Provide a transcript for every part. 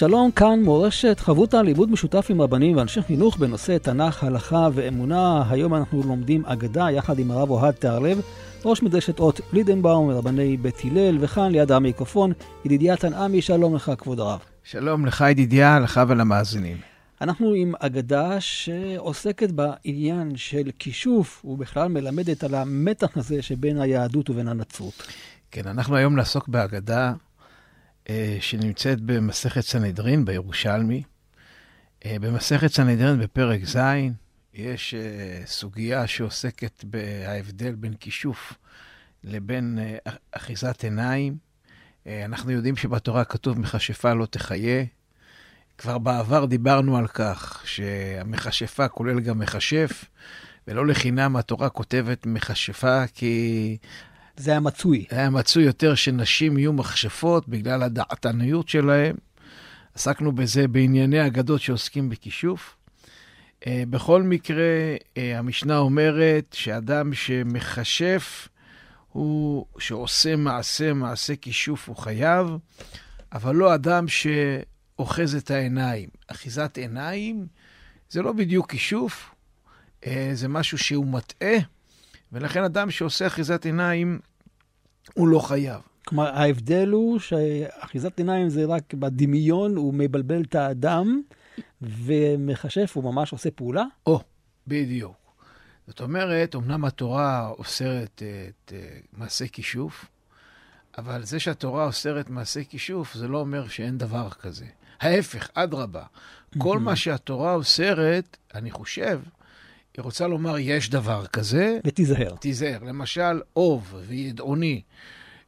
שלום, כאן מורשת חברותא לימוד משותף עם רבנים ואנשי חינוך בנושא תנ"ך, הלכה ואמונה. היום אנחנו לומדים אגדה יחד עם הרב אוהד תיארלב, ראש מדרשת אות לידנבאום ורבני בית הלל, וכאן ליד המיקרופון, ידידיה תנעמי, שלום לך כבוד הרב. שלום לך ידידיה, לך ולמאזינים. אנחנו עם אגדה שעוסקת בעניין של כישוף, ובכלל מלמדת על המתח הזה שבין היהדות ובין הנצרות. כן, אנחנו היום נעסוק באגדה שנמצאת במסכת סנהדרין בירושלמי. אה, במסכת סנהדרין בפרק ז' יש אה, סוגיה שעוסקת בההבדל בין כישוף לבין אחיזת עיניים. אנחנו יודעים שבתורה כתוב מכשפה לא תחיה. כבר בעבר דיברנו על כך שהמכשפה כולל גם מכשף, ולא לחינם התורה כותבת מכשפה כי זה היה מצוי. היה מצוי יותר שנשים יהיו מכשפות בגלל הדעתניות שלהם. עסקנו בזה בענייני אגדות שעוסקים בכישוף. Uh, בכל מקרה, uh, המשנה אומרת שאדם שמכשף, הוא שעושה מעשה, מעשה כישוף, הוא חייב, אבל לא אדם שאוחז את העיניים. אחיזת עיניים זה לא בדיוק כישוף, uh, זה משהו שהוא מטעה, ולכן אדם שעושה אחיזת עיניים, הוא לא חייב. כלומר, ההבדל הוא שאחיזת עיניים זה רק בדמיון, הוא מבלבל את האדם, ומכשף, הוא ממש עושה פעולה? או, בדיוק. זאת אומרת, אמנם התורה אוסרת את uh, מעשה כישוף, אבל זה שהתורה אוסרת מעשה כישוף, זה לא אומר שאין דבר כזה. ההפך, אדרבה. כל מה שהתורה אוסרת, אני חושב, היא רוצה לומר, יש דבר כזה. ותיזהר. תיזהר. למשל, אוב וידעוני,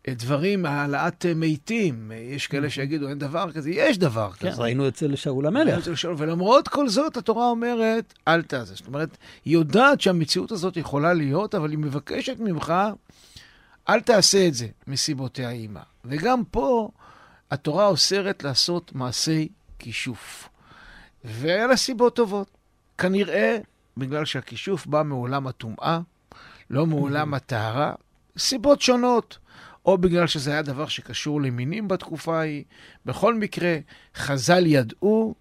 דברים, העלאת מתים. יש כאלה שיגידו, אין דבר כזה, יש דבר כן, כזה. כן, ראינו אצל שאול המלך. אצל שאול, ולמרות כל זאת, התורה אומרת, אל תעשה. זאת אומרת, היא יודעת שהמציאות הזאת יכולה להיות, אבל היא מבקשת ממך, אל תעשה את זה, מסיבותיה עימה. וגם פה, התורה אוסרת לעשות מעשי כישוף. ואין לה סיבות טובות. כנראה בגלל שהכישוף בא מעולם הטומאה, לא מעולם הטהרה, סיבות שונות. או בגלל שזה היה דבר שקשור למינים בתקופה ההיא. בכל מקרה, חז"ל ידעו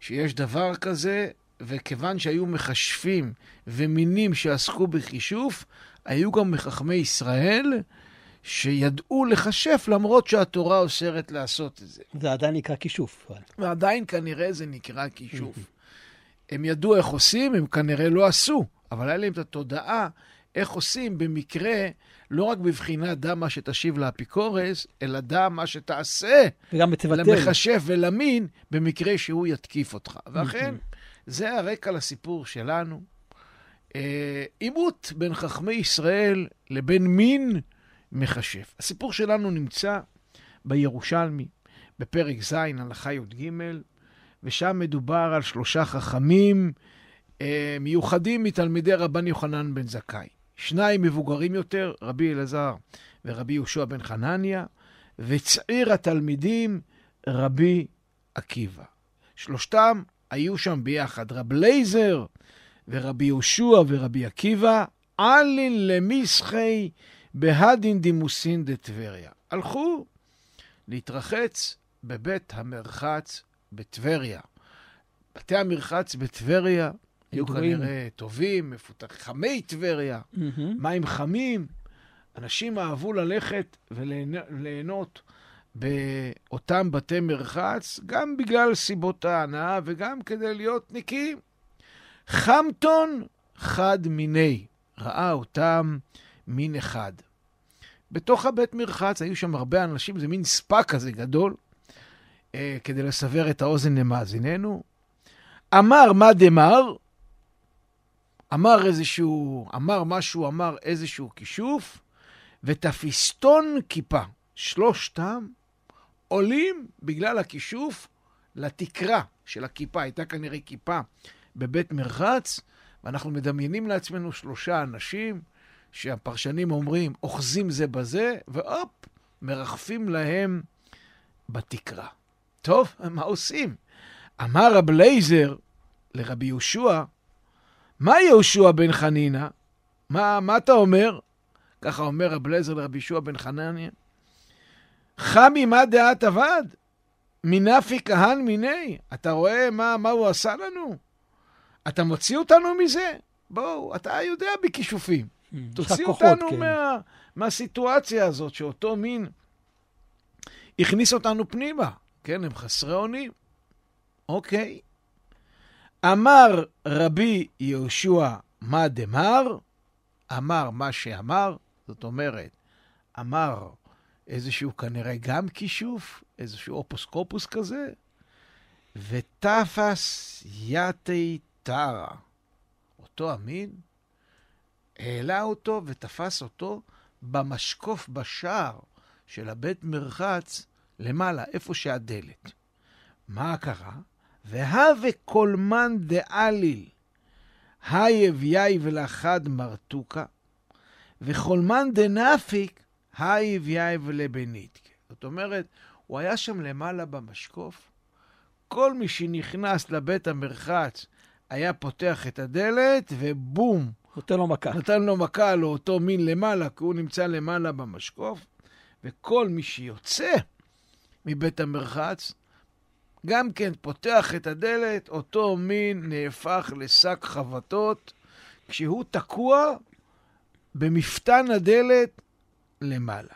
שיש דבר כזה, וכיוון שהיו מכשפים ומינים שעסקו בכישוף, היו גם מחכמי ישראל שידעו לכשף למרות שהתורה אוסרת לעשות את זה. זה עדיין נקרא כישוף. ועדיין כנראה זה נקרא כישוף. הם ידעו איך עושים, הם כנראה לא עשו, אבל היה להם את התודעה איך עושים במקרה, לא רק בבחינת דע מה שתשיב לאפיקורס, אלא דע מה שתעשה. וגם תבטל. למכשף ולמין, במקרה שהוא יתקיף אותך. ואכן, זה הרקע לסיפור שלנו. אה, עימות בין חכמי ישראל לבין מין מכשף. הסיפור שלנו נמצא בירושלמי, בפרק ז', הלכה י"ג, ושם מדובר על שלושה חכמים אה, מיוחדים מתלמידי רבן יוחנן בן זכאי. שניים מבוגרים יותר, רבי אלעזר ורבי יהושע בן חנניה, וצעיר התלמידים, רבי עקיבא. שלושתם היו שם ביחד, רב לייזר ורבי יהושע ורבי עקיבא, אלין למסחי בהדין דימוסין דטבריה. הלכו להתרחץ בבית המרחץ בטבריה. בתי המרחץ בטבריה היו כנראה טובים, מפותחים, חמי טבריה, mm-hmm. מים חמים. אנשים אהבו ללכת וליהנות באותם בתי מרחץ, גם בגלל סיבות ההנאה וגם כדי להיות נקיים. חמטון חד מיני, ראה אותם מין אחד. בתוך הבית מרחץ היו שם הרבה אנשים, זה מין ספא כזה גדול, אה, כדי לסבר את האוזן למאזיננו. אמר מה דמר? אמר איזשהו, אמר משהו, אמר איזשהו כישוף, ותפיסטון כיפה. שלושתם עולים בגלל הכישוף לתקרה של הכיפה. הייתה כנראה כיפה בבית מרחץ, ואנחנו מדמיינים לעצמנו שלושה אנשים שהפרשנים אומרים, אוחזים זה בזה, והופ, מרחפים להם בתקרה. טוב, מה עושים? אמר רב לייזר לרבי יהושע, מה יהושע בן חנינא? מה, מה אתה אומר? ככה אומר רב לייזר לרבי יהושע בן חנניה. חמי מה דעת אבד? מנפי כהן מיני. אתה רואה מה, מה הוא עשה לנו? אתה מוציא אותנו מזה? בואו, אתה יודע בכישופים. תוציא אותנו כן. מה, מהסיטואציה הזאת, שאותו מין הכניס אותנו פנימה. כן, הם חסרי אונים. אוקיי. אמר רבי יהושע מה דמר, אמר מה שאמר, זאת אומרת, אמר איזשהו כנראה גם כישוף, איזשהו אופוס קופוס כזה, ותפס יתי טרה. אותו המין העלה אותו ותפס אותו במשקוף בשער של הבית מרחץ למעלה, איפה שהדלת. מה קרה? והווה קולמן דאליל, הייב יייב לחד מרתוקה, וחולמן דנפיק, הייב יייב לבנית. זאת אומרת, הוא היה שם למעלה במשקוף, כל מי שנכנס לבית המרחץ היה פותח את הדלת, ובום. נותן לו מכה. נותן לו מכה לאותו מין למעלה, כי הוא נמצא למעלה במשקוף, וכל מי שיוצא מבית המרחץ, גם כן פותח את הדלת, אותו מין נהפך לשק חבטות, כשהוא תקוע במפתן הדלת למעלה.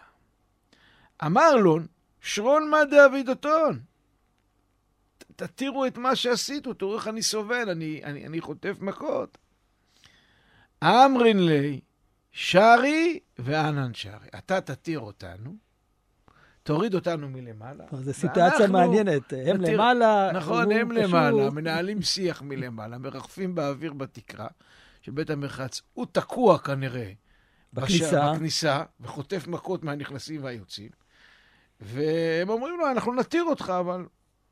אמר לו, שרון מה דאבידותון? תתירו את מה שעשיתו, תראו איך אני סובל, אני, אני, אני חוטף מכות. אמרין לי, שרי ואנן שרי. אתה תתיר אותנו, תוריד אותנו מלמעלה. זו סיטואציה מעניינת. הם נתיר, למעלה, נכון, הם. למעלה, מנהלים שיח מלמעלה, מרחפים באוויר בתקרה של בית המרחץ. הוא תקוע כנראה בכניסה, בש... בכניסה וחוטף מכות מהנכנסים והיוצאים. והם אומרים לו, אנחנו נתיר אותך, אבל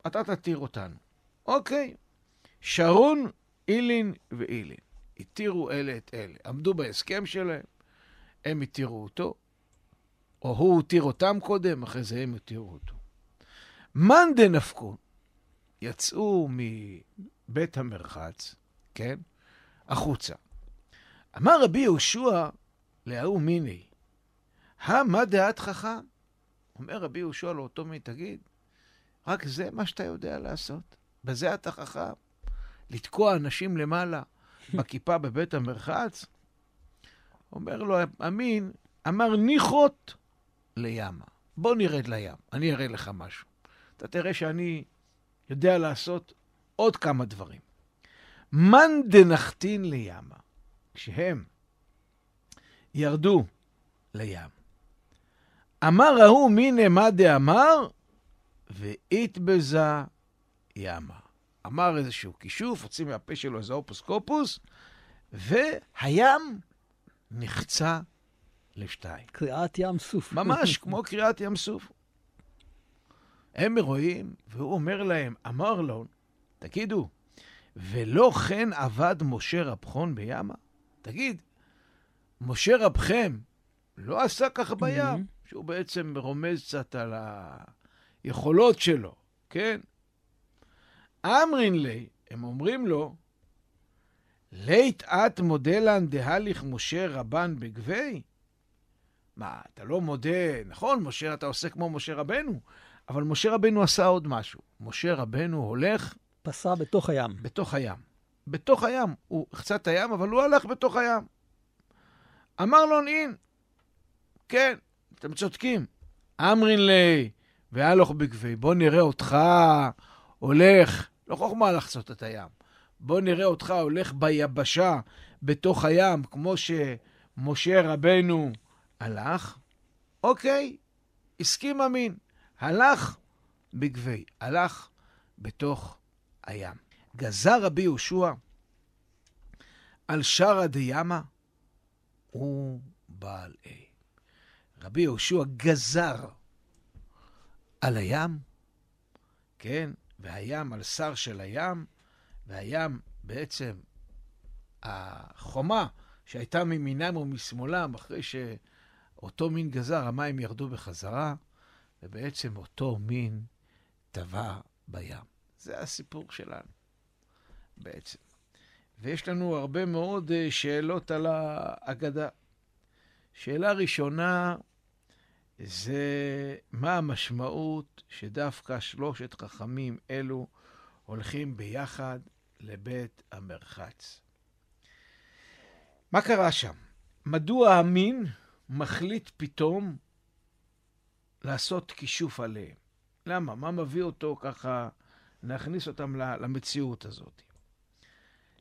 אתה תתיר אותנו. אוקיי. שרון, אילין ואילין. התירו אלה את אלה. עמדו בהסכם שלהם, הם התירו אותו, או הוא התיר אותם קודם, אחרי זה הם התירו אותו. מאן דנפקו, יצאו מבית המרחץ, כן, החוצה. אמר רבי יהושע להוא מיני, הא דעת חכם? אומר רבי יהושע לאותו מי, תגיד, רק זה מה שאתה יודע לעשות? בזה אתה חכם? לתקוע אנשים למעלה בכיפה בבית המרחץ? אומר לו אמין, אמר ניחות לימה. בוא נרד לים, אני אראה לך משהו. אתה תראה שאני יודע לעשות עוד כמה דברים. מאן דנחתין לימה, כשהם ירדו לים. אמר ההוא מיניה מה דאמר, ואית בזה ימה. אמר איזשהו כישוף, הוציא מהפה שלו איזה אופוס קופוס, והים נחצה לשתיים. קריעת ים סוף. ממש כמו קריעת ים סוף. הם רואים, והוא אומר להם, אמר לו, תגידו, ולא כן עבד משה רבחון בימה? תגיד, משה רבכם לא עשה ככה בים, שהוא בעצם רומז קצת על היכולות שלו, כן? אמרין לי, הם אומרים לו, לית את מודלן דהליך משה רבן בגבי? מה, אתה לא מודה, נכון, משה, אתה עושה כמו משה רבנו, אבל משה רבנו עשה עוד משהו. משה רבנו הולך... פסע בתוך הים. בתוך הים. בתוך הים. הוא חצה את הים, אבל הוא הלך בתוך הים. אמר לו נין, כן, אתם צודקים. אמרין לי, והלוך בגבי, בוא נראה אותך הולך, לא חוכמה לחצות את הים. בוא נראה אותך הולך ביבשה, בתוך הים, כמו שמשה רבנו הלך, אוקיי, הסכים אמין. הלך בגבי, הלך בתוך הים. גזר רבי יהושע על שרא דיאמה הוא בעל. רבי יהושע גזר על הים, כן, והים על שר של הים, והים בעצם החומה שהייתה מימינם ומשמאלם, אחרי שאותו מין גזר, המים ירדו בחזרה, ובעצם אותו מין טבע בים. זה הסיפור שלנו, בעצם. ויש לנו הרבה מאוד אה, שאלות על ההגדה. שאלה ראשונה זה מה המשמעות שדווקא שלושת חכמים אלו הולכים ביחד לבית המרחץ. מה קרה שם? מדוע המין מחליט פתאום לעשות כישוף עליהם? למה? מה מביא אותו ככה להכניס אותם למציאות הזאת?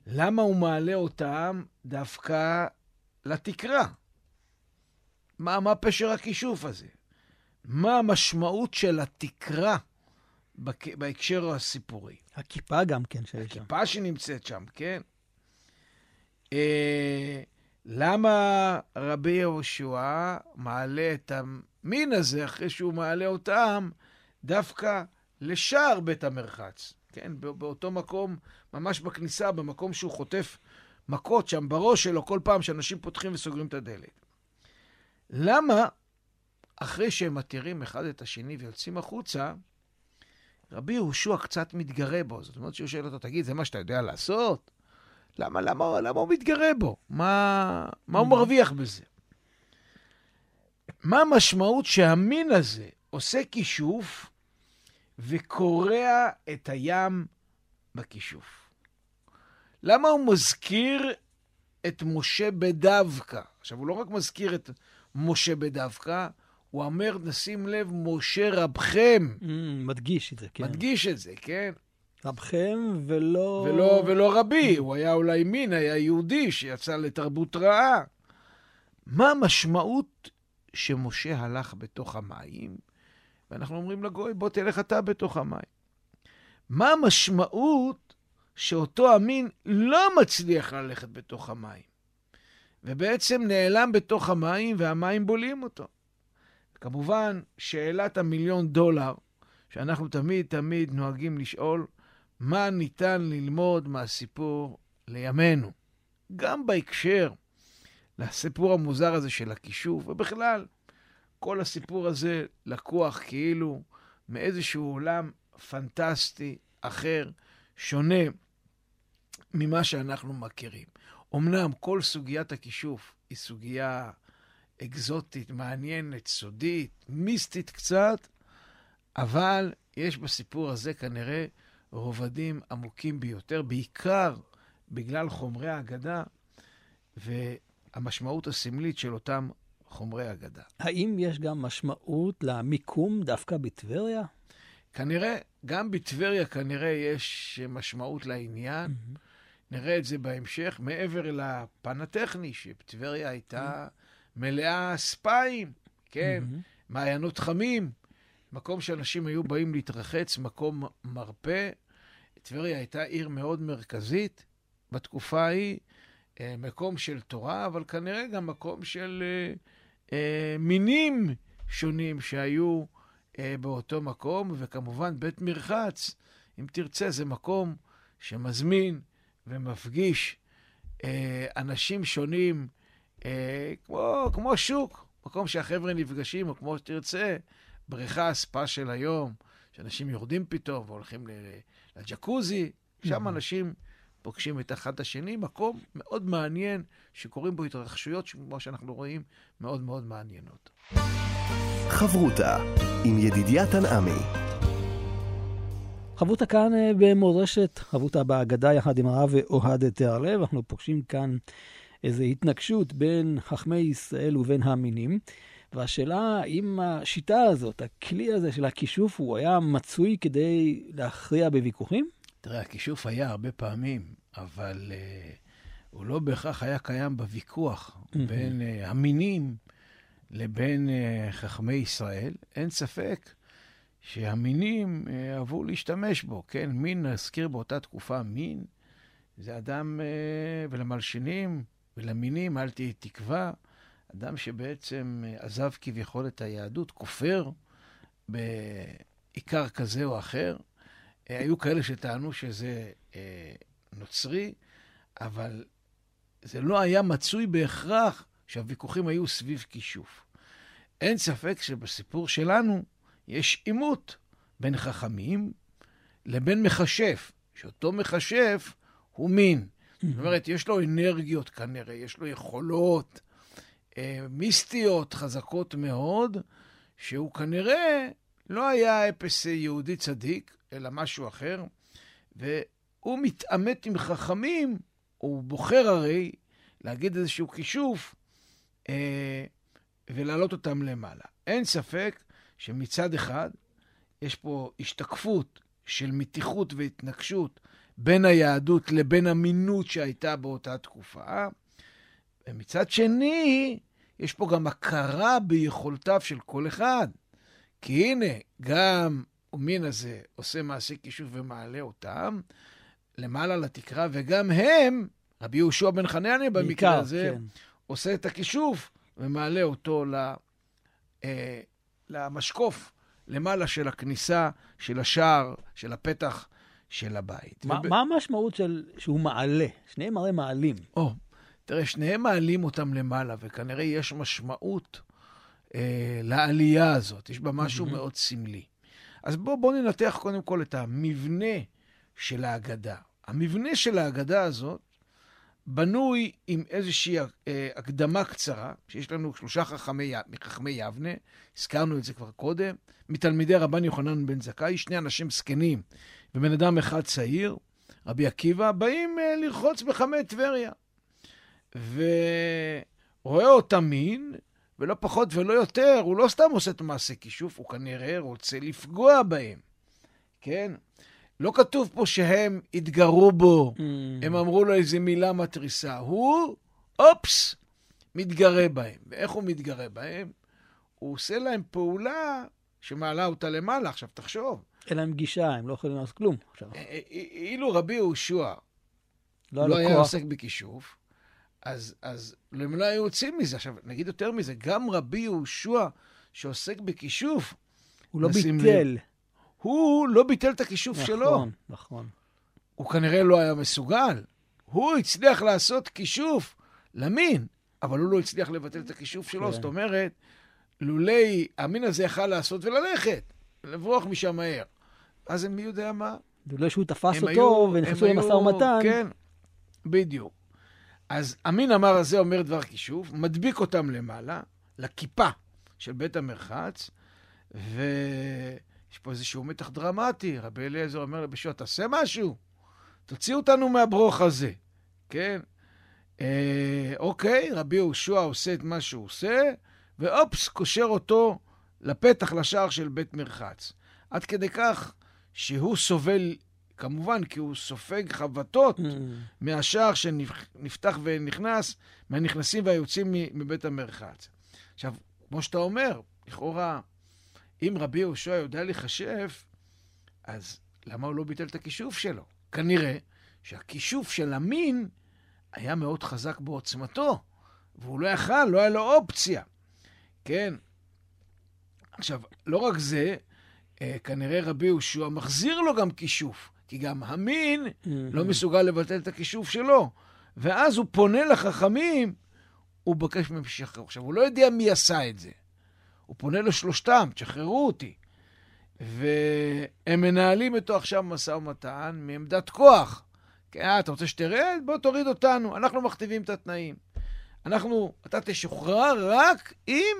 למה הוא מעלה אותם דווקא לתקרה? מה, מה פשר הכישוף הזה? מה המשמעות של התקרה בהקשר הסיפורי? הכיפה גם כן שיש שם. הכיפה שנמצאת שם, כן. אה, למה רבי יהושע מעלה את המין הזה אחרי שהוא מעלה אותם דווקא לשער בית המרחץ? כן, באותו מקום, ממש בכניסה, במקום שהוא חוטף מכות שם בראש שלו כל פעם שאנשים פותחים וסוגרים את הדלת. למה אחרי שהם מתירים אחד את השני ויוצאים החוצה, רבי יהושע קצת מתגרה בו. זאת אומרת שהוא שואל אותו, תגיד, זה מה שאתה יודע לעשות? למה, למה, למה הוא מתגרה בו? מה, מה הוא מרוויח בזה? מה המשמעות שהמין הזה עושה כישוף וקורע את הים בכישוף? למה הוא מזכיר את משה בדווקא? עכשיו, הוא לא רק מזכיר את משה בדווקא, הוא אומר, נשים לב, משה רבכם. Mm, מדגיש את זה, כן. מדגיש את זה, כן. רבכם ולא... ולא, ולא רבי, הוא היה אולי מין, היה יהודי שיצא לתרבות רעה. מה המשמעות שמשה הלך בתוך המים, ואנחנו אומרים לגוי, בוא תלך אתה בתוך המים. מה המשמעות שאותו המין לא מצליח ללכת בתוך המים? ובעצם נעלם בתוך המים, והמים בולעים אותו. כמובן, שאלת המיליון דולר, שאנחנו תמיד תמיד נוהגים לשאול, מה ניתן ללמוד מהסיפור לימינו? גם בהקשר לסיפור המוזר הזה של הכישוף, ובכלל, כל הסיפור הזה לקוח כאילו מאיזשהו עולם פנטסטי אחר, שונה ממה שאנחנו מכירים. אמנם כל סוגיית הכישוף היא סוגיה אקזוטית, מעניינת, סודית, מיסטית קצת, אבל יש בסיפור הזה כנראה רובדים עמוקים ביותר, בעיקר בגלל חומרי האגדה והמשמעות הסמלית של אותם חומרי אגדה. האם יש גם משמעות למיקום דווקא בטבריה? כנראה, גם בטבריה כנראה יש משמעות לעניין. Mm-hmm. נראה את זה בהמשך, מעבר לפן הטכני, שטבריה הייתה מלאה ספיים, כן, מעיינות חמים, מקום שאנשים היו באים להתרחץ, מקום מרפא. טבריה הייתה עיר מאוד מרכזית בתקופה ההיא, אה, מקום של תורה, אבל כנראה גם מקום של אה, אה, מינים שונים שהיו באותו מקום, וכמובן בית מרחץ, אם תרצה, זה מקום שמזמין ומפגיש אנשים שונים, כמו, כמו שוק, מקום שהחבר'ה נפגשים, או כמו שתרצה, בריכה, ספה של היום, שאנשים יורדים פתאום והולכים לג'קוזי, שם אנשים פוגשים את אחד השני, מקום מאוד מעניין, שקורים בו התרחשויות, כמו שאנחנו רואים, מאוד מאוד מעניינות. חברותה עם ידידיה תנעמי חבותה כאן אה, במורשת, חבותה בהגדה יחד עם הרב אוהד תיארלב. אנחנו פוגשים כאן איזו התנגשות בין חכמי ישראל ובין המינים. והשאלה האם השיטה הזאת, הכלי הזה של הכישוף, הוא היה מצוי כדי להכריע בוויכוחים? תראה, הכישוף היה הרבה פעמים, אבל uh, הוא לא בהכרח היה קיים בוויכוח mm-hmm. בין uh, המינים לבין uh, חכמי ישראל. אין ספק שהמינים אה, אהבו להשתמש בו, כן? מין, נזכיר באותה תקופה, מין זה אדם, אה, ולמלשינים ולמינים, אל תהיה תקווה. אדם שבעצם אה, עזב כביכול את היהדות, כופר בעיקר כזה או אחר. אה, היו כאלה שטענו שזה אה, נוצרי, אבל זה לא היה מצוי בהכרח שהוויכוחים היו סביב כישוף. אין ספק שבסיפור שלנו יש עימות בין חכמים לבין מכשף, שאותו מכשף הוא מין. זאת אומרת, יש לו אנרגיות כנראה, יש לו יכולות מיסטיות חזקות מאוד, שהוא כנראה לא היה אפס יהודי צדיק, אלא משהו אחר, והוא מתעמת עם חכמים, הוא בוחר הרי להגיד איזשהו כישוף אה, ולהעלות אותם למעלה. אין ספק שמצד אחד יש פה השתקפות של מתיחות והתנגשות בין היהדות לבין אמינות שהייתה באותה תקופה, ומצד שני, יש פה גם הכרה ביכולתיו של כל אחד. כי הנה, גם המין הזה עושה מעשה כישוף ומעלה אותם למעלה לתקרה, וגם הם, רבי יהושע בן חנניה במקרה הזה, כן. עושה את הכישוף ומעלה אותו ל, אה, למשקוף למעלה של הכניסה, של השער, של הפתח של הבית. מה, וב... מה המשמעות של שהוא מעלה? שניהם הרי מעלים. או, תראה, שניהם מעלים אותם למעלה, וכנראה יש משמעות אה, לעלייה הזאת. יש בה משהו mm-hmm. מאוד סמלי. אז בואו בוא ננתח קודם כל את המבנה של ההגדה. המבנה של ההגדה הזאת בנוי עם איזושהי אה, הקדמה קצרה, שיש לנו שלושה חכמי, מחכמי יבנה, הזכרנו את זה כבר קודם, מתלמידי רבן יוחנן בן זכאי, שני אנשים זקנים ובן אדם אחד צעיר, רבי עקיבא, באים אה, לרחוץ בחמי טבריה. ורואה אותם מין, ולא פחות ולא יותר, הוא לא סתם עושה את מעשה כישוף, הוא כנראה רוצה לפגוע בהם, כן? לא כתוב פה שהם התגרו בו, mm. הם אמרו לו איזה מילה מתריסה. הוא, אופס, מתגרה בהם. ואיך הוא מתגרה בהם? הוא עושה להם פעולה שמעלה אותה למעלה. עכשיו, תחשוב. אין להם גישה, הם לא יכולים לעשות כלום. עכשיו. אה, אה, אילו רבי יהושע לא, לא היה עוסק בכישוף, אז, אז הם לא היו יוצאים מזה. עכשיו, נגיד יותר מזה, גם רבי יהושע שעוסק בכישוף, הוא לא ביטל. לב, הוא לא ביטל את הכישוף נכון, שלו. נכון, נכון. הוא כנראה לא היה מסוגל. הוא הצליח לעשות כישוף למין, אבל הוא לא הצליח לבטל את הכישוף שלו. כן. זאת אומרת, לולי המין הזה יכל לעשות וללכת, לברוח משם מהר. אז מי יודע מה? לולא שהוא תפס אותו ונכנסו למשא ומתן. כן, בדיוק. אז המין אמר הזה אומר דבר כישוף, מדביק אותם למעלה, לכיפה של בית המרחץ, ו... יש פה איזשהו מתח דרמטי. רבי אליעזר אומר לבשו, תעשה משהו, תוציא אותנו מהברוך הזה, כן? אה, אוקיי, רבי יהושע עושה את מה שהוא עושה, ואופס, קושר אותו לפתח, לשער של בית מרחץ. עד כדי כך שהוא סובל, כמובן, כי הוא סופג חבטות mm. מהשער שנפתח ונכנס, מהנכנסים והיוצאים מבית המרחץ. עכשיו, כמו שאתה אומר, לכאורה, אם רבי יהושע יודע לחשב, אז למה הוא לא ביטל את הכישוף שלו? כנראה שהכישוף של המין היה מאוד חזק בעוצמתו, והוא לא יכל, לא היה לו אופציה. כן? עכשיו, לא רק זה, אה, כנראה רבי יהושע מחזיר לו גם כישוף, כי גם המין mm-hmm. לא מסוגל לבטל את הכישוף שלו. ואז הוא פונה לחכמים, הוא מבקש מהם שישחררו. עכשיו, הוא לא יודע מי עשה את זה. הוא פונה לשלושתם, תשחררו אותי. והם מנהלים איתו עכשיו משא ומתן מעמדת כוח. כן, אה, אתה רוצה שתרד? בוא תוריד אותנו, אנחנו מכתיבים את התנאים. אנחנו, אתה תשוחרר רק אם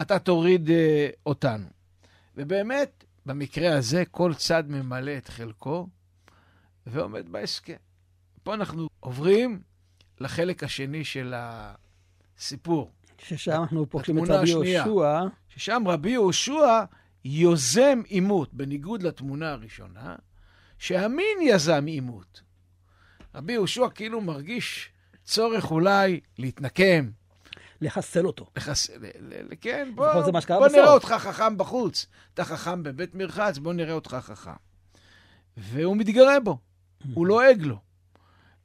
אתה תוריד אה, אותנו. ובאמת, במקרה הזה, כל צד ממלא את חלקו ועומד בהסכם. פה אנחנו עוברים לחלק השני של הסיפור. ששם אנחנו פוגשים את רבי יהושע. ששם רבי יהושע יוזם עימות, בניגוד לתמונה הראשונה, שהמין יזם עימות. רבי יהושע כאילו מרגיש צורך אולי להתנקם. לחסל אותו. לחס... כן, בוא, בוא נראה אותך חכם בחוץ. אתה חכם בבית מרחץ, בוא נראה אותך חכם. והוא מתגרה בו. הוא לועג לו.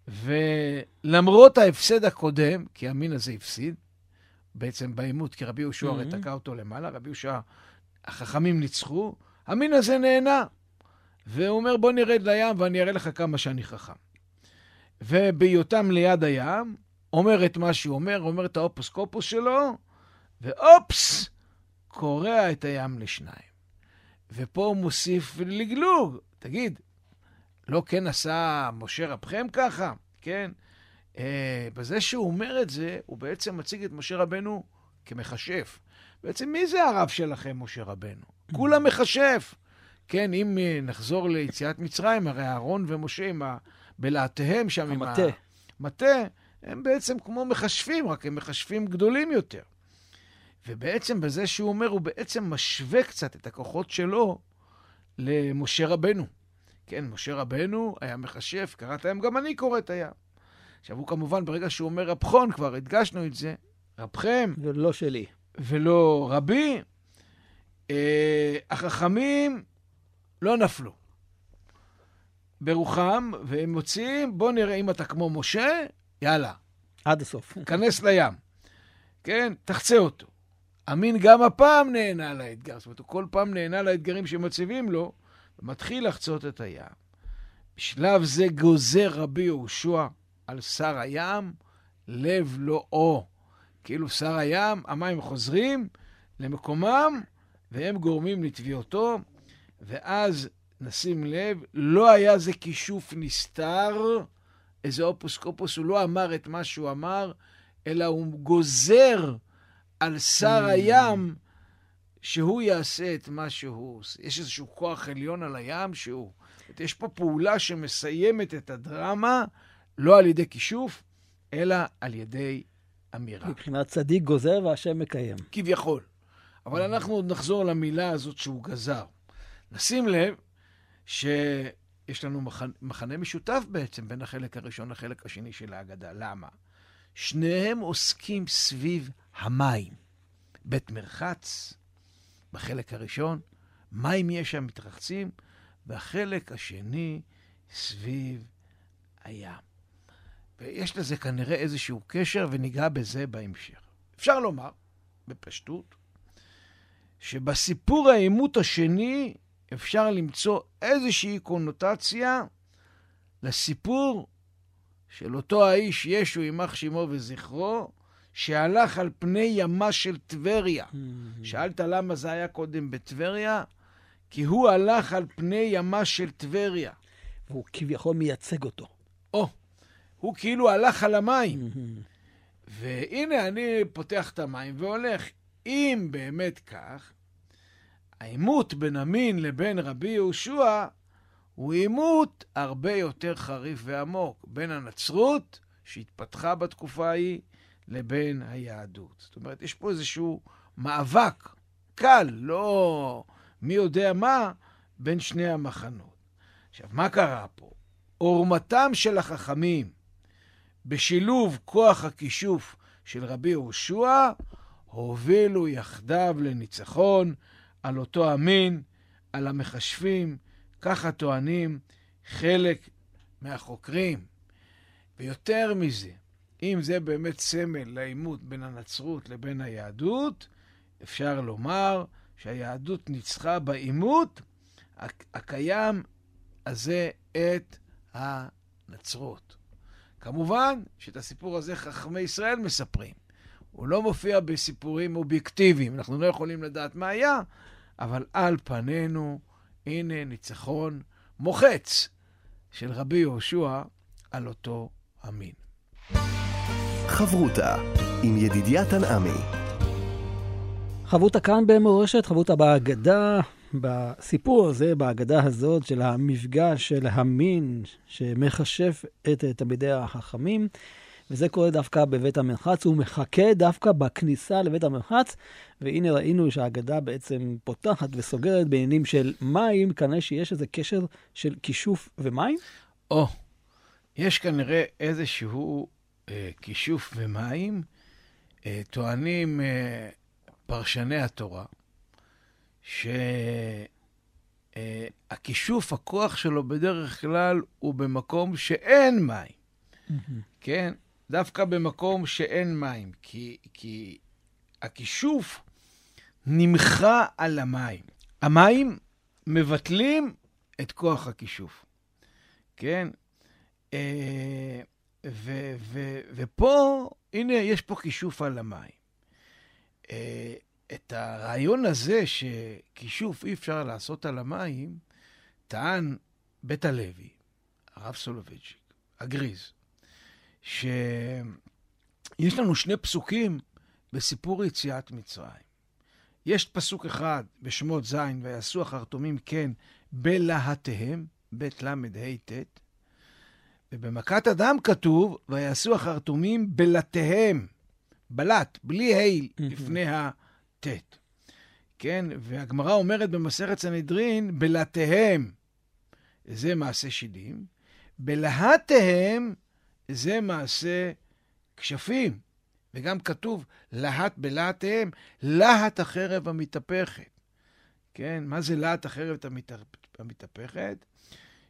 ולמרות ההפסד הקודם, כי המין הזה הפסיד, בעצם בעימות, כי רבי יהושע הרי תקע אותו למעלה, רבי יהושע, החכמים ניצחו, המין הזה נהנה. והוא אומר, בוא נרד לים ואני אראה לך כמה שאני חכם. ובהיותם ליד הים, אומר את מה שהוא אומר, אומר את האופוס קופוס שלו, ואופס, קורע את הים לשניים. ופה הוא מוסיף לגלוג. תגיד, לא כן עשה משה רבכם ככה? כן? אה, בזה שהוא אומר את זה, הוא בעצם מציג את משה רבנו כמכשף. בעצם מי זה הרב שלכם, משה רבנו? כולם מכשף. כן, אם נחזור ליציאת מצרים, הרי אהרון ומשה עם ה... בלהטיהם שם, המטה. עם המטה, הם בעצם כמו מכשפים, רק הם מכשפים גדולים יותר. ובעצם בזה שהוא אומר, הוא בעצם משווה קצת את הכוחות שלו למשה רבנו. כן, משה רבנו היה מכשף, קראת הים, גם אני קורא את הים. עכשיו, הוא כמובן, ברגע שהוא אומר רבחון, כבר הדגשנו את זה, רבכם. ולא שלי. ולא רבי, אה, החכמים לא נפלו. ברוחם, והם מוציאים, בוא נראה אם אתה כמו משה, יאללה, עד הסוף. כנס לים. כן, תחצה אותו. אמין גם הפעם נהנה לאתגר. זאת אומרת, הוא כל פעם נהנה לאתגרים שמציבים לו, ומתחיל לחצות את הים. בשלב זה גוזר רבי יהושע על שר הים, לב לא או. כאילו שר הים, המים חוזרים למקומם, והם גורמים לתביעותו, ואז נשים לב, לא היה זה כישוף נסתר, איזה אופוס קופוס, הוא לא אמר את מה שהוא אמר, אלא הוא גוזר על שר הים שהוא יעשה את מה שהוא עושה. יש איזשהו כוח עליון על הים שהוא... יש פה פעולה שמסיימת את הדרמה, לא על ידי כישוף, אלא על ידי אמירה. מבחינת צדיק גוזר והשם מקיים. כביכול. אבל אנחנו עוד נחזור למילה הזאת שהוא גזר. נשים לב שיש לנו מחנה, מחנה משותף בעצם בין החלק הראשון לחלק השני של ההגדה. למה? שניהם עוסקים סביב המים. בית מרחץ, בחלק הראשון, מים יש שם מתרחצים, והחלק השני סביב הים. ויש לזה כנראה איזשהו קשר, וניגע בזה בהמשך. אפשר לומר, בפשטות, שבסיפור העימות השני אפשר למצוא איזושהי קונוטציה לסיפור של אותו האיש, ישו, יימח שמו וזכרו, שהלך על פני ימה של טבריה. Mm-hmm. שאלת למה זה היה קודם בטבריה? כי הוא הלך על פני ימה של טבריה. והוא כביכול מייצג אותו. או, הוא כאילו הלך על המים. והנה אני פותח את המים והולך. אם באמת כך, העימות בין המין לבין רבי יהושע הוא עימות הרבה יותר חריף ועמוק בין הנצרות, שהתפתחה בתקופה ההיא, לבין היהדות. זאת אומרת, יש פה איזשהו מאבק קל, לא מי יודע מה, בין שני המחנות. עכשיו, מה קרה פה? עורמתם של החכמים בשילוב כוח הכישוף של רבי יהושע הובילו יחדיו לניצחון על אותו המין, על המכשפים, ככה טוענים חלק מהחוקרים. ויותר מזה, אם זה באמת סמל לעימות בין הנצרות לבין היהדות, אפשר לומר שהיהדות ניצחה בעימות הקיים הזה את הנצרות. כמובן שאת הסיפור הזה חכמי ישראל מספרים. הוא לא מופיע בסיפורים אובייקטיביים, אנחנו לא יכולים לדעת מה היה, אבל על פנינו, הנה ניצחון מוחץ של רבי יהושע על אותו המין. חברותה עם ידידיה תנעמי. חברותה כאן במורשת, חברותה בהגדה, בסיפור הזה, בהגדה הזאת של המפגש של המין שמכשף את תלמידי החכמים. וזה קורה דווקא בבית המרחץ, הוא מחכה דווקא בכניסה לבית המרחץ, והנה ראינו שהאגדה בעצם פותחת וסוגרת בעניינים של מים, כנראה שיש איזה קשר של כישוף ומים? או, יש כנראה איזשהו אה, כישוף ומים, אה, טוענים אה, פרשני התורה, אה, הכישוף, הכוח שלו בדרך כלל הוא במקום שאין מים, כן? דווקא במקום שאין מים, כי, כי הכישוף נמחה על המים. המים מבטלים את כוח הכישוף, כן? אה, ו, ו, ופה, הנה, יש פה כישוף על המים. אה, את הרעיון הזה שכישוף אי אפשר לעשות על המים, טען בית הלוי, הרב סולובייצ'יק, הגריז, שיש לנו שני פסוקים בסיפור יציאת מצרים. יש פסוק אחד בשמות ז', ויעשו החרטומים כן בלהטיהם, ב' ל' ה' ט', ובמכת אדם כתוב, ויעשו החרטומים בלטיהם, בלט, בלי ה' לפני הט'. כן, והגמרא אומרת במסכת סנהדרין, בלטיהם זה מעשה שדים, בלהטיהם זה מעשה כשפים. וגם כתוב, להט בלהטיהם, להט החרב המתהפכת. כן, מה זה להט החרב המתהפכת?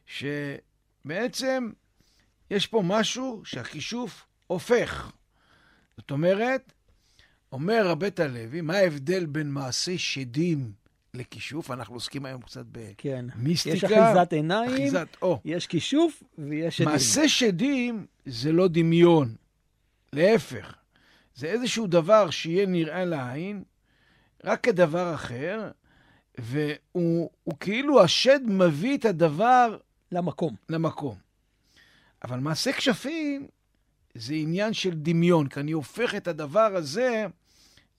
שבעצם יש פה משהו שהכישוף הופך. זאת אומרת, אומר הבית הלוי, מה ההבדל בין מעשי שדים לכישוף? אנחנו עוסקים היום קצת במיסטיקה. כן. יש אחיזת עיניים, אחיזת, או. יש כישוף ויש שדים. מעשה שדים זה לא דמיון, להפך. זה איזשהו דבר שיהיה נראה לעין, רק כדבר אחר, והוא כאילו השד מביא את הדבר... למקום. למקום. אבל מעשה כשפים זה עניין של דמיון, כי אני הופך את הדבר הזה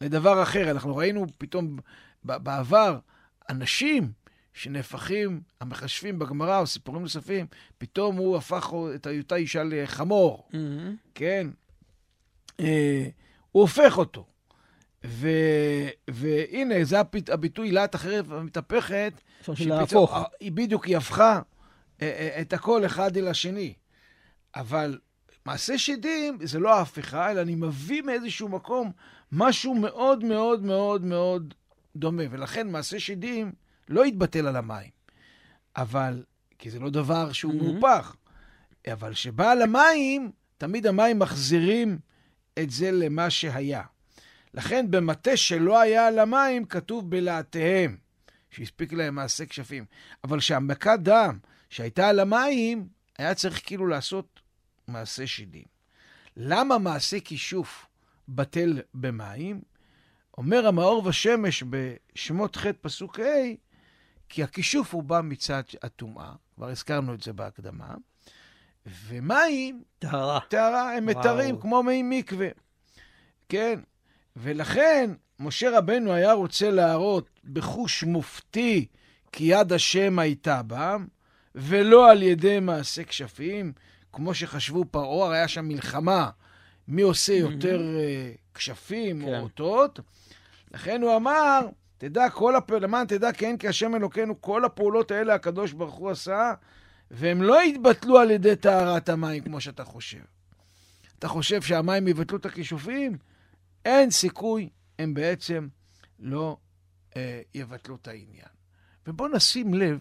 לדבר אחר. אנחנו ראינו פתאום בעבר אנשים שנהפכים, המחשבים בגמרא או סיפורים נוספים, פתאום הוא הפך את אותה אישה לחמור, mm-hmm. כן? אה, הוא הופך אותו. ו, והנה, זה הביט, הביטוי להט החרב המתהפכת. להפוך. היא בדיוק, היא הפכה אה, אה, את הכל אחד אל השני. אבל מעשה שדים זה לא ההפיכה, אלא אני מביא מאיזשהו מקום משהו מאוד מאוד מאוד מאוד דומה. ולכן מעשה שדים לא יתבטל על המים. אבל, כי זה לא דבר שהוא mm-hmm. מהופך. אבל כשבא על המים, תמיד המים מחזירים את זה למה שהיה. לכן במטה שלא היה על המים, כתוב בלהטיהם, שהספיק להם מעשה כשפים. אבל שהמכת דם שהייתה על המים, היה צריך כאילו לעשות מעשה שדים. למה מעשה כישוף בטל במים? אומר המאור ושמש בשמות ח' פסוק ה', כי הכישוף הוא בא מצד הטומאה, כבר הזכרנו את זה בהקדמה, ומים, טהרה, טהרה, הם מתרים כמו מי מקווה. כן? ולכן משה רבנו היה רוצה להראות בחוש מופתי כי יד השם הייתה בם, ולא על ידי מעשה כשפים, כמו שחשבו פרעה, היה שם מלחמה, מי עושה יותר uh, כשפים כן. או אותות. לכן הוא אמר, תדע כל הפ... למען תדע כן כי השם אלוקינו, כל הפעולות האלה הקדוש ברוך הוא עשה, והם לא יתבטלו על ידי טהרת המים, כמו שאתה חושב. אתה חושב שהמים יבטלו את הכישופים? אין סיכוי, הם בעצם לא אה, יבטלו את העניין. ובואו נשים לב,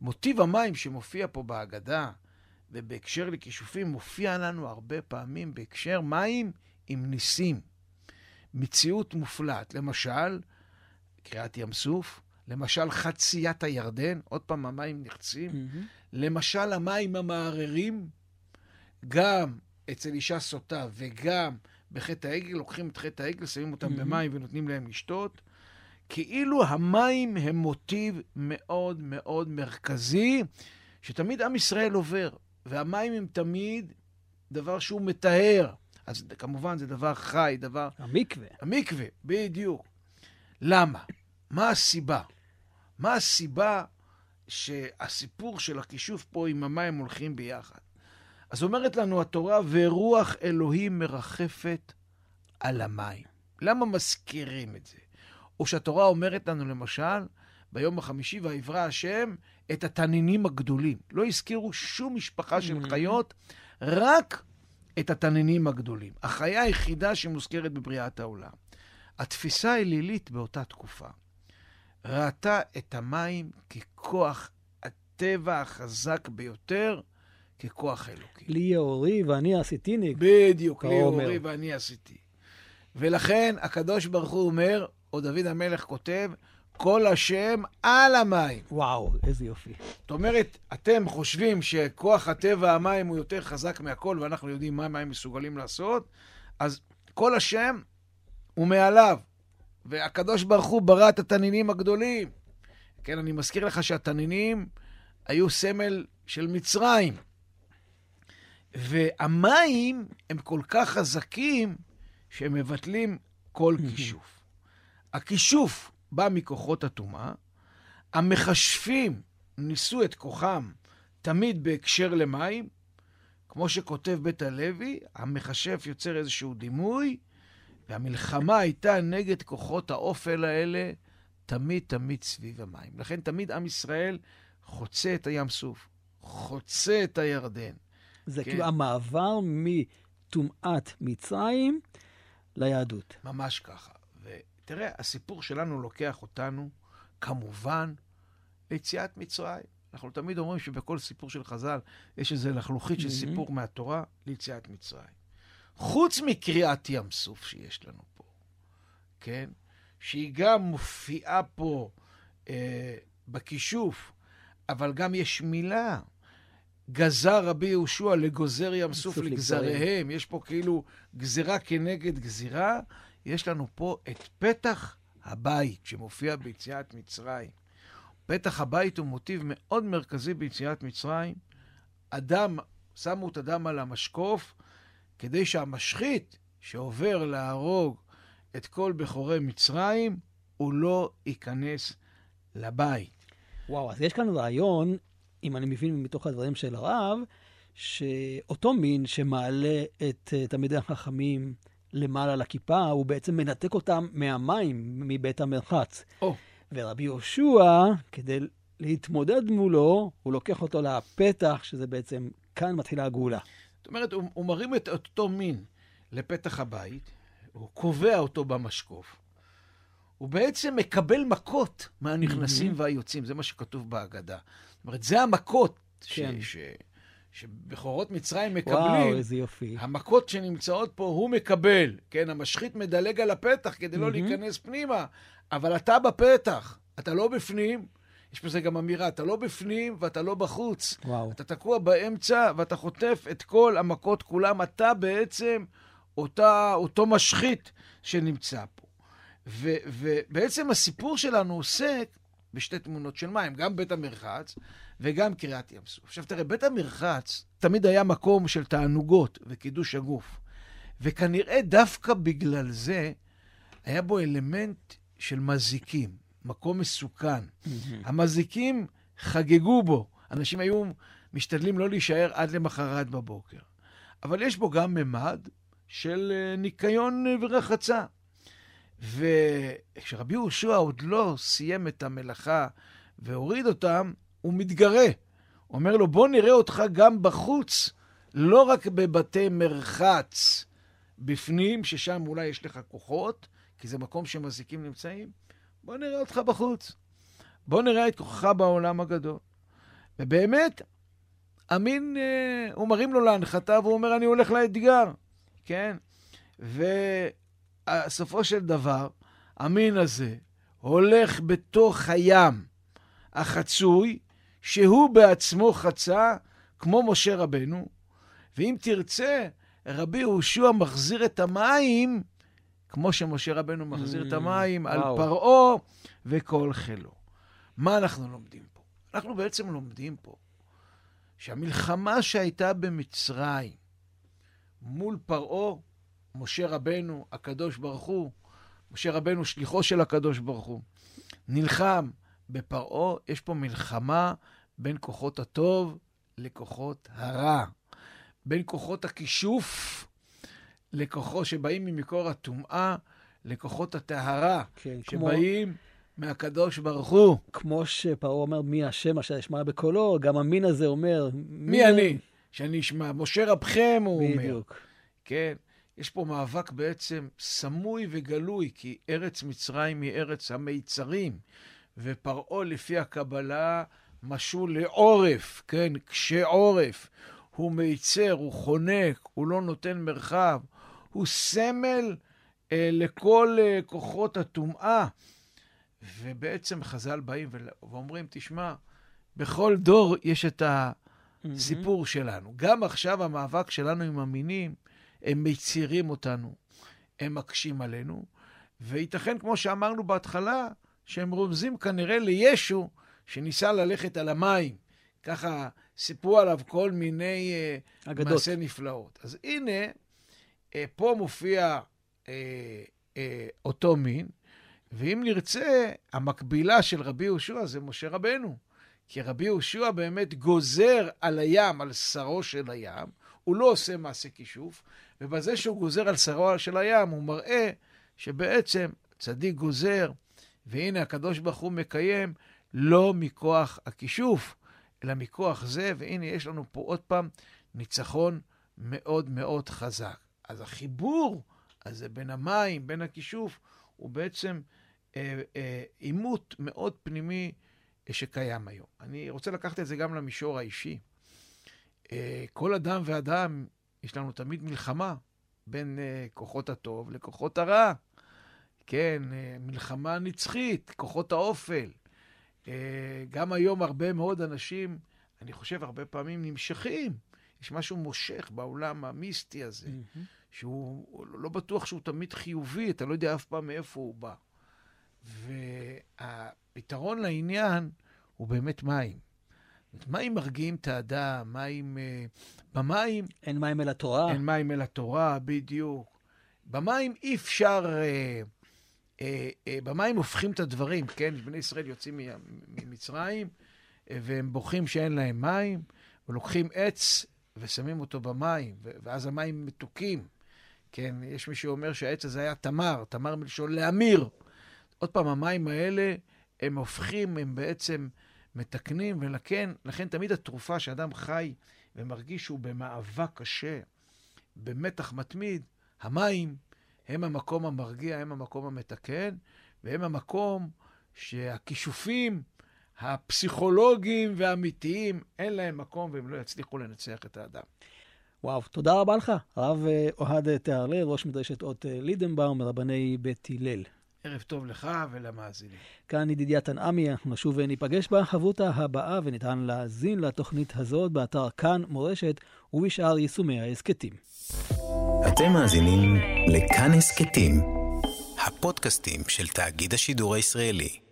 מוטיב המים שמופיע פה בהגדה ובהקשר לכישופים, מופיע לנו הרבה פעמים בהקשר מים עם ניסים. מציאות מופלאת. למשל, קריעת ים סוף, למשל חציית הירדן, עוד פעם המים נחצים, mm-hmm. למשל המים המערערים, גם אצל אישה סוטה וגם בחטא העגל, לוקחים את חטא העגל, שמים אותם mm-hmm. במים ונותנים להם לשתות. כאילו המים הם מוטיב מאוד מאוד מרכזי, שתמיד עם ישראל עובר, והמים הם תמיד דבר שהוא מטהר. אז כמובן זה דבר חי, דבר... המקווה. המקווה, בדיוק. למה? מה הסיבה? מה הסיבה שהסיפור של הכישוף פה עם המים הולכים ביחד? אז אומרת לנו התורה, ורוח אלוהים מרחפת על המים. למה מזכירים את זה? או שהתורה אומרת לנו, למשל, ביום החמישי, ויברא השם את התנינים הגדולים. לא הזכירו שום משפחה של mm-hmm. חיות, רק את התנינים הגדולים. החיה היחידה שמוזכרת בבריאת העולם. התפיסה האלילית באותה תקופה ראתה את המים ככוח הטבע החזק ביותר, ככוח אלוקי. לי יאורי ואני עשיתיני. בדיוק, לי. יאורי ואני עשיתי. ולכן הקדוש ברוך הוא אומר, או דוד המלך כותב, כל השם על המים. וואו, איזה יופי. זאת אומרת, אתם חושבים שכוח הטבע המים הוא יותר חזק מהכל, ואנחנו יודעים מה מים מסוגלים לעשות, אז כל השם הוא מעליו. והקדוש ברוך הוא ברא את התנינים הגדולים. כן, אני מזכיר לך שהתנינים היו סמל של מצרים. והמים הם כל כך חזקים שהם מבטלים כל כישוף. הכישוף בא מכוחות הטומאה, המכשפים ניסו את כוחם תמיד בהקשר למים, כמו שכותב בית הלוי, המכשף יוצר איזשהו דימוי, והמלחמה הייתה נגד כוחות האופל האלה תמיד תמיד סביב המים. לכן תמיד עם ישראל חוצה את הים סוף, חוצה את הירדן. זה כן. כאילו המעבר מטומאת מצרים ליהדות. ממש ככה. ותראה, הסיפור שלנו לוקח אותנו, כמובן, ליציאת מצרים. אנחנו תמיד אומרים שבכל סיפור של חז"ל יש איזו לחלוכית של מהמם. סיפור מהתורה ליציאת מצרים. חוץ מקריעת ים סוף שיש לנו פה, כן? שהיא גם מופיעה פה אה, בכישוף, אבל גם יש מילה. גזר רבי יהושע לגוזר ים סוף סוף לגזריהם. יש פה כאילו גזירה כנגד גזירה. יש לנו פה את פתח הבית שמופיע ביציאת מצרים. פתח הבית הוא מוטיב מאוד מרכזי ביציאת מצרים. אדם, שמו את הדם על המשקוף, כדי שהמשחית שעובר להרוג את כל בכורי מצרים, הוא לא ייכנס לבית. וואו, אז יש כאן רעיון, אם אני מבין מתוך הדברים של הרב, שאותו מין שמעלה את תלמידי החכמים למעלה לכיפה, הוא בעצם מנתק אותם מהמים, מבית המרחץ. או. ורבי יהושע, כדי להתמודד מולו, הוא לוקח אותו לפתח, שזה בעצם, כאן מתחילה הגאולה. זאת אומרת, הוא, הוא מרים את אותו מין לפתח הבית, הוא קובע אותו במשקוף, הוא בעצם מקבל מכות מהנכנסים מהמם. והיוצאים, זה מה שכתוב בהגדה. זאת אומרת, זה המכות כן. ש, ש, שבכורות מצרים וואו, מקבלים. איזה יופי. המכות שנמצאות פה, הוא מקבל. כן, המשחית מדלג על הפתח כדי לא מהמם. להיכנס פנימה, אבל אתה בפתח, אתה לא בפנים. יש בזה גם אמירה, אתה לא בפנים ואתה לא בחוץ. וואו. אתה תקוע באמצע ואתה חוטף את כל המכות כולם. אתה בעצם אותה, אותו משחית שנמצא פה. ו, ובעצם הסיפור שלנו עוסק בשתי תמונות של מים, גם בית המרחץ וגם קריעת ים סוף. עכשיו תראה, בית המרחץ תמיד היה מקום של תענוגות וקידוש הגוף. וכנראה דווקא בגלל זה היה בו אלמנט של מזיקים, מקום מסוכן. המזיקים חגגו בו. אנשים היו משתדלים לא להישאר עד למחרת בבוקר. אבל יש בו גם ממד של אה, ניקיון אה, ורחצה. וכשרבי יהושע עוד לא סיים את המלאכה והוריד אותם, הוא מתגרה. אומר לו, בוא נראה אותך גם בחוץ, לא רק בבתי מרחץ בפנים, ששם אולי יש לך כוחות, כי זה מקום שמזיקים נמצאים, בוא נראה אותך בחוץ. בוא נראה את כוחך בעולם הגדול. ובאמת, אמין, אה, הוא מרים לו להנחתה והוא אומר, אני הולך לאתגר, כן? ובסופו של דבר, המין הזה הולך בתוך הים החצוי, שהוא בעצמו חצה, כמו משה רבנו, ואם תרצה, רבי יהושע מחזיר את המים, כמו שמשה רבנו מחזיר את Mm, המים, על וואו. פרעה וכל חילו. מה אנחנו לומדים פה? אנחנו בעצם לומדים פה שהמלחמה שהייתה במצרים מול פרעה, משה רבנו, הקדוש ברוך הוא, משה רבנו שליחו של הקדוש ברוך הוא, נלחם בפרעה, יש פה מלחמה בין כוחות הטוב לכוחות הרע. בין כוחות הכישוף לכוחות שבאים ממקור הטומאה, לכוחות הטהרה, כן, כמו, שבאים מהקדוש ברוך הוא. כמו שפרעה אומר, מי השם אשר ישמע בקולו, גם המין הזה אומר, מי אני? שאני אשמע. משה רבכם, הוא אומר. בדיוק. כן, יש פה מאבק בעצם סמוי וגלוי, כי ארץ מצרים היא ארץ המיצרים, ופרעה לפי הקבלה משול לעורף, כן, קשה עורף. הוא מיצר, הוא חונק, הוא לא נותן מרחב, הוא סמל אה, לכל אה, כוחות הטומאה. ובעצם חז"ל באים ואומרים, תשמע, בכל דור יש את הסיפור mm-hmm. שלנו. גם עכשיו המאבק שלנו עם המינים, הם מצירים אותנו, הם מקשים עלינו, וייתכן, כמו שאמרנו בהתחלה, שהם רומזים כנראה לישו שניסה ללכת על המים. ככה סיפרו עליו כל מיני uh, אגדות. מעשי נפלאות. אז הנה, uh, פה מופיע uh, אותו מין, ואם נרצה, המקבילה של רבי יהושע זה משה רבנו. כי רבי יהושע באמת גוזר על הים, על שרו של הים, הוא לא עושה מעשה כישוף, ובזה שהוא גוזר על שרו של הים, הוא מראה שבעצם צדיק גוזר, והנה הקדוש ברוך הוא מקיים לא מכוח הכישוף, אלא מכוח זה, והנה יש לנו פה עוד פעם ניצחון מאוד מאוד חזק. אז החיבור הזה בין המים, בין הכישוף, הוא בעצם עימות אה, אה, מאוד פנימי שקיים היום. אני רוצה לקחת את זה גם למישור האישי. אה, כל אדם ואדם, יש לנו תמיד מלחמה בין אה, כוחות הטוב לכוחות הרע. כן, אה, מלחמה נצחית, כוחות האופל. אה, גם היום הרבה מאוד אנשים, אני חושב, הרבה פעמים נמשכים. יש משהו מושך בעולם המיסטי הזה, mm-hmm. שהוא לא בטוח שהוא תמיד חיובי, אתה לא יודע אף פעם מאיפה הוא בא. והפתרון לעניין הוא באמת מים. מים מרגיעים את האדם. אה, במים... אין מים אל התורה. אין מים אל התורה, בדיוק. במים אי אפשר... אה, אה, אה, במים הופכים את הדברים, כן? בני ישראל יוצאים ממצרים, אה, והם בוכים שאין להם מים, ולוקחים עץ ושמים אותו במים, ואז המים מתוקים. כן, יש מי שאומר שהעץ הזה היה תמר, תמר מלשון להמיר. עוד פעם, המים האלה, הם הופכים, הם בעצם מתקנים, ולכן לכן תמיד התרופה שאדם חי ומרגיש שהוא במאבק קשה, במתח מתמיד, המים הם המקום המרגיע, הם המקום המתקן, והם המקום שהכישופים הפסיכולוגיים והאמיתיים, אין להם מקום והם לא יצליחו לנצח את האדם. וואו, תודה רבה לך, הרב אה, אוהד תהרלב, ראש מדרשת אות אה, לידנבאום, מרבני בית הלל. ערב טוב לך ולמאזינים. כאן ידידיה תנעמי, אנחנו נשוב וניפגש בחברותה הבאה, וניתן להאזין לתוכנית הזאת באתר כאן מורשת ובשאר יישומי ההסכתים. אתם מאזינים לכאן הסכתים, הפודקאסטים של תאגיד השידור הישראלי.